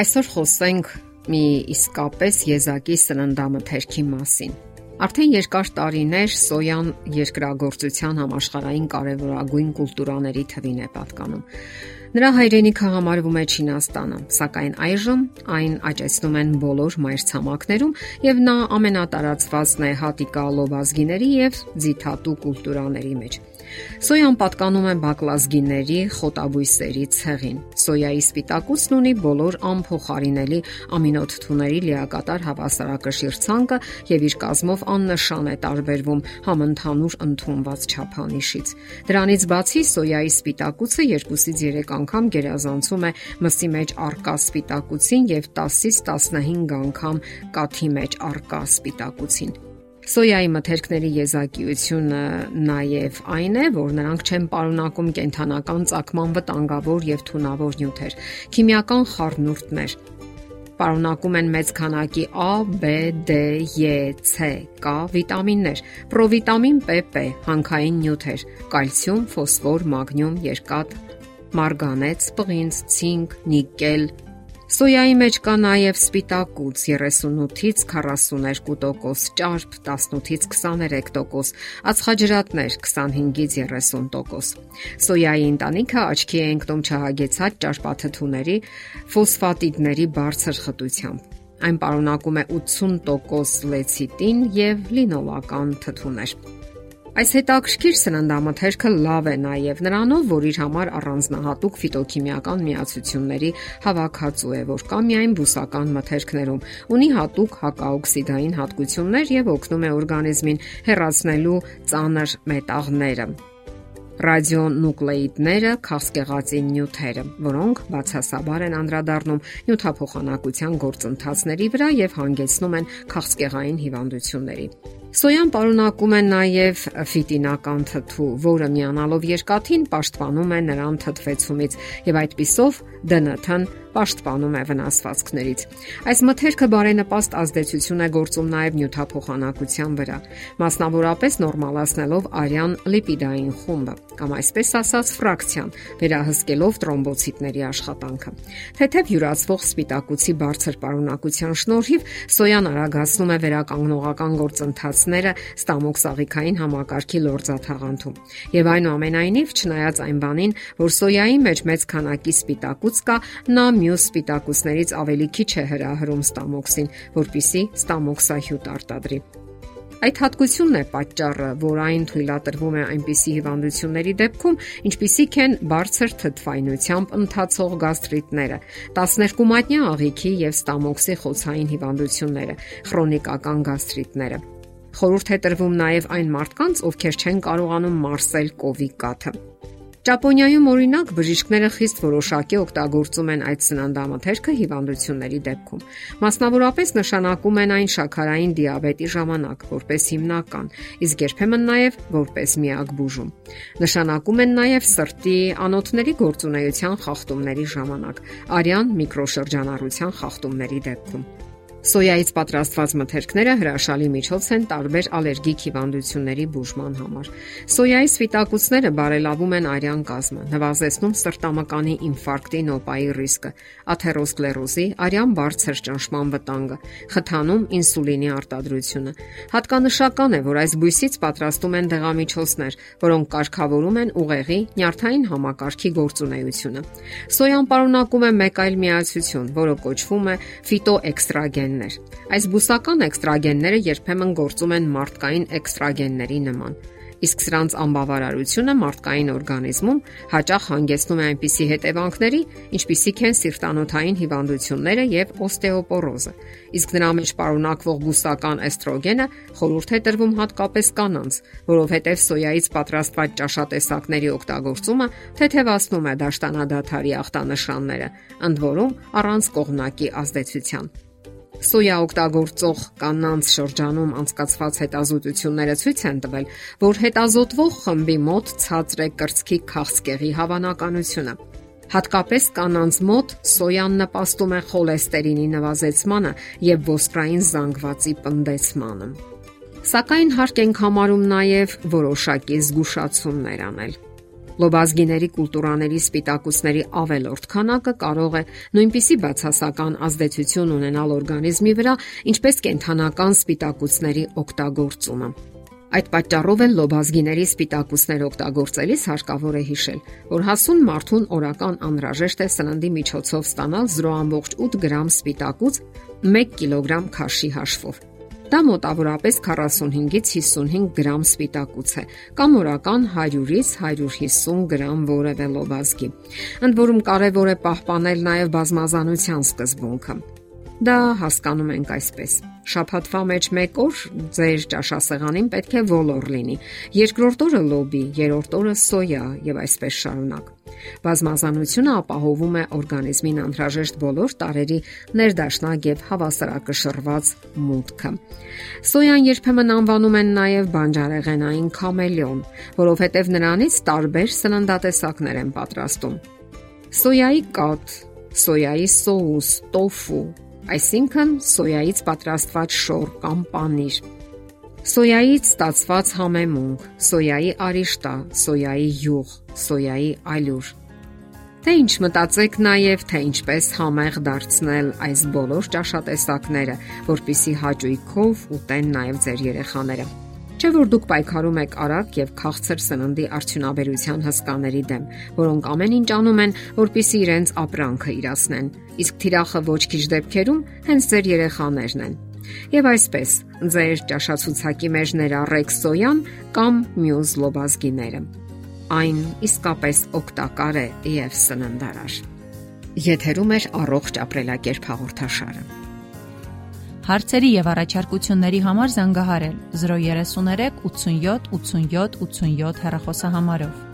Այսօր խոսենք մի իսկապես եզակի սննդամթերքի մասին։ Արդեն երկար տարիներ սոյան երկրագործության համաշխարհային կարևորագույն կուլտուրաների թվին է պատկանում։ Նրա հայրենիքը համարվում է Չինաստանը, սակայն այժմ այն աճեցնում են բոլոր մայրցամաքներում եւ նա ամենատարածվածն է հատիկա լովազգիների եւ ձիթատու կուլտուրաների մեջ։ Սոյան պատկանում է բակլազգիների խոտաբույսերի ցեղին։ Սոյայի սպիտակուցն ունի բոլոր անփոխարինելի ամինոթթուների լիակատար հավասարակշիռ ցանկը եւ իր կազմով աննշան է տարբերվում համընդհանուր ընդունված չափանիշից։ Դրանից բացի սոյայի սպիտակուցը 2-ից 3 անգամ գերազանցում է մսի մեջ արկա սպիտակուցին եւ 10-ից 15 անգամ կաթի մեջ արկա սպիտակուցին։ Սոյայի մթերքների եզակիությունը նաև այն է, որ նրանք չեն պարունակում կենթանական ցակման վտանգավոր եւ թունավոր նյութեր, քիմիական խառնուրդներ, պարունակում են մեծ քանակի A, B, D, E, C, K վիտամիններ, պրովիտամին PP, հանքային նյութեր, կալցիում, ֆոսֆոր, մագնիում, երկաթ, մարգանեծ, պղինձ, ցինկ, նիկել, Սոյայի մեջ կա նաև սպիտակուց 38-ից 42%, ճարպ 18-ից 23%, ածխաջրատներ 25-ից 30%։ Սոյայի ընտանիքը աչքի է ընկնում չհագեցած ճարպաթթուների, ֆոսֆատիդների բարձր խտությամբ։ Այն պարունակում է 80% լեցիտին եւ լինոլական թթուներ։ Այս հետաքրքիր սննդամթերքը լավ է նաև նրանով, որ իր համար առանձնահատուկ ֆիտոքիմիական միացությունների հավաքածու է, որ կա միայն բուսական մթերքներում, ունի հատուկ հակաօքսիդային հատկություններ եւ օգնում է օրգանիզմին հեռացնելու ծանր մետաղները ռադիոնուկլեիդները, քաղցկեղածի նյութերը, որոնք բացասաբար են անդրադառնում նյութափոխանակության գործընթացների վրա եւ հանգեցնում են քաղցկեղային հիվանդությունների։ Սոյան պարունակում է նաև ֆիտինական թթու, որը միանալով երկաթին պաշտպանում է նրան թթվեցումից եւ այդпիսով ԴՆԹ-ն պաշտպանում է վնասվածքներից։ Այս մթերքը բարենպաստ ազդեցություն է գործում նաև նյութափոխանակության վրա, մասնավորապես նորմալացնելով արյան լիպիդային խումբը, կամ այսպես ասած ֆրակցիան, վերահսկելով տրոմբոցիտների աշխատանքը։ Թեթև յուրացվող սպիտակուցի բարձր պարունակության շնորհիվ սոյան արագացնում է վերականգնողական գործընթացները ստամոքսաղիքային համակարգի լորձաթաղանթում։ Եվ այնուամենայնիվ, չնայած այն բանին, որ սոյայի մեջ մեծ քանակի սպիտակուց կա, նա մյուս սպիտակուցներից ավելի քիչ է հրահրում ստամոքսին, որpիսի ստամոքսահյուտ արտադրի։ Այդ հատկությունն է պատճառը, որ այն թույլատրվում է այնպիսի հիվանդությունների դեպքում, ինչպիսիք են բարձր թթվայնությամբ ընթացող գաստրիտները, 12 մատնյա աղիքի եւ ստամոքսի խոցային հիվանդությունները, քրոնիկական գաստրիտները։ Խորհուրդ է տրվում նաև այն մարդկանց, ովքեր չեն կարողանում մարսել կովի կաթը։ Ճապոնիայում օրինակ բժիշկները խիստ որոշակի օգտագործում են այդ սննդամթերքը հիվանդությունների դեպքում։ Մասնավորապես նշանակում են այն շաքարային դիաբետի ժամանակ որպես հիմնական, իսկ երբեմն նաև որպես միակ բուժում։ Նշանակում են նաև սրտի անոթների գործունեության խախտումների ժամանակ, արյան միկրոշրջանառության խախտումների դեպքում։ Սոյայից պատրաստված մթերքները հրաշալի միջոց են տարբեր ալերգիկ հիվանդությունների բուժման համար։ Սոյայի սպիտակուցները բարելավում են արյան կազմը, նվազեցնում սրտամկանի ինֆարկտի նոպայի ռիսկը, աթերոսկլերոզի, արյան բարձր ճնշման վտանգը, խթանում ինսուլինի արտադրությունը։ Հատկանշական է, որ այս բույսից պատրաստում են դեղամիջոցներ, որոնք կարգավորում են ուղեղի, նյարդային համակարգի գործունեությունը։ Սոյան պարունակում է մեկ այլ միացություն, որը կոչվում է ֆիտոէքստրագեն էքստրագեններ։ Այս բուսական էքստրագենները երբեմն գործում են մարդկային էքստրագենների նման, իսկ սրանց անբավարարությունը մարդկային օրգանիզմում հաճախ հանգեցնում է այնպիսի հետևանքների, ինչպիսիք են սիրտանոթային հիվանդությունները եւ օստեոպորոզը։ Իսկ նրա մեջ պարունակվող բուսական էստրոգենը խորհուրդ է տրվում հատկապես կանանց, որովհետեւ սոյայից պատրաստված ճաշատեսակների օգտագործումը թեթևացնում է դաշտանադաթարի ախտանշանները, ընդ որում առանց կողմնակի ազդեցության։ Սոյա օգտագործող կանանց շրջանում անցկացված հետազոտությունները ցույց են տվել, որ հետազոտվող խմբի մոտ ցածր է կրծքի քաղցկեղի հավանականությունը։ Հատկապես կանանց մոտ սոյան նպաստում է խոլեստերինի նվազեցմանը եւ ոսկրային զանգվածի պնդեցմանը։ Սակայն հարկ ենք համարում նաև որոշակի զգուշացումներ անել։ Լոբազգիների կուլտուրաների սպիտակուցների ավելորդ քանակը կարող է նույնպիսի բացասական ազդեցություն ունենալ օրգանիզմի վրա, ինչպես կենթանական սպիտակուցների օգտագործումը։ Այդ պատճառով էլ լոբազգիների սպիտակուցներ օգտագործելիս հարկավոր է հիշել, որ հասուն մարդուն օրական անհրաժեշտ է սննդի միջոցով ստանալ 0.8 գրամ սպիտակուց 1 կիլոգրամ քաշի հաշվով։ Դա մոտավորապես 45-ից 55 գրամ սպիտակուց է կամ օրական 100-ից 150 գրամ որևէ լոբազգի։ Ընդ որում կարևոր է պահպանել նաև բազմազանության սկզբունքը։ Դա հասկանում ենք այսպես. Շաբաթվա մեջ 1 օր ձեր ճաշասեղանին պետք է ոլոր լինի, երկրորդ օրը լոբի, երրորդ օրը սոյա եւ այսպես շարունակ։ Բազմազանությունը ապահովում է օրգանիզմին անհրաժեշտ բոլոր տարերի ներդաշնակ եւ հավասարակշռված մուտքը։ Սոյան երբեմն անվանում են նաեւ բանջարեղենային քամելեոն, որովհետեւ նրանից տարբեր սննդատեսակներ են պատրաստում։ Սոյայի կաթ, սոյայի սոուս, տոֆու, այսինքն սոյայից պատրաստված շոր կամ պանիր։ Սոյայից ստացված համեմունք, սոյայի արիշտա, սոյայի յուղ, սոյայի ալյուր։ Թե ինչ մտածեք նաև, թե ինչպես համեղ դարձնել այս բոլոր ճաշատեսակները, որpիսի հաճույքով ուտեն նաև ձեր երեխաները։ Չէ որ դուք պայքարում եք արագ եւ քաղցր սննդի արդյունաբերության հսկաների դեմ, որոնք ամեն ինչ անում են, որpիսի իրենց ապրանքը իրացնեն, իսկ թիրախը ոչ քիչ դեպքերում հենց ձեր երեխաներն են։ Եվ այսպես, ձեր ճաշացուցակի մեջ ներառեք սոյան կամ մյուս լոբազգիները։ Այն իսկապես օգտակար է եւ սննդարար։ Եթերում է առողջ ապրելակերպ հաղորդաշարը։ Հարցերի եւ առաջարկությունների համար զանգահարել 033 87 87 87 հեռախոսահամարով։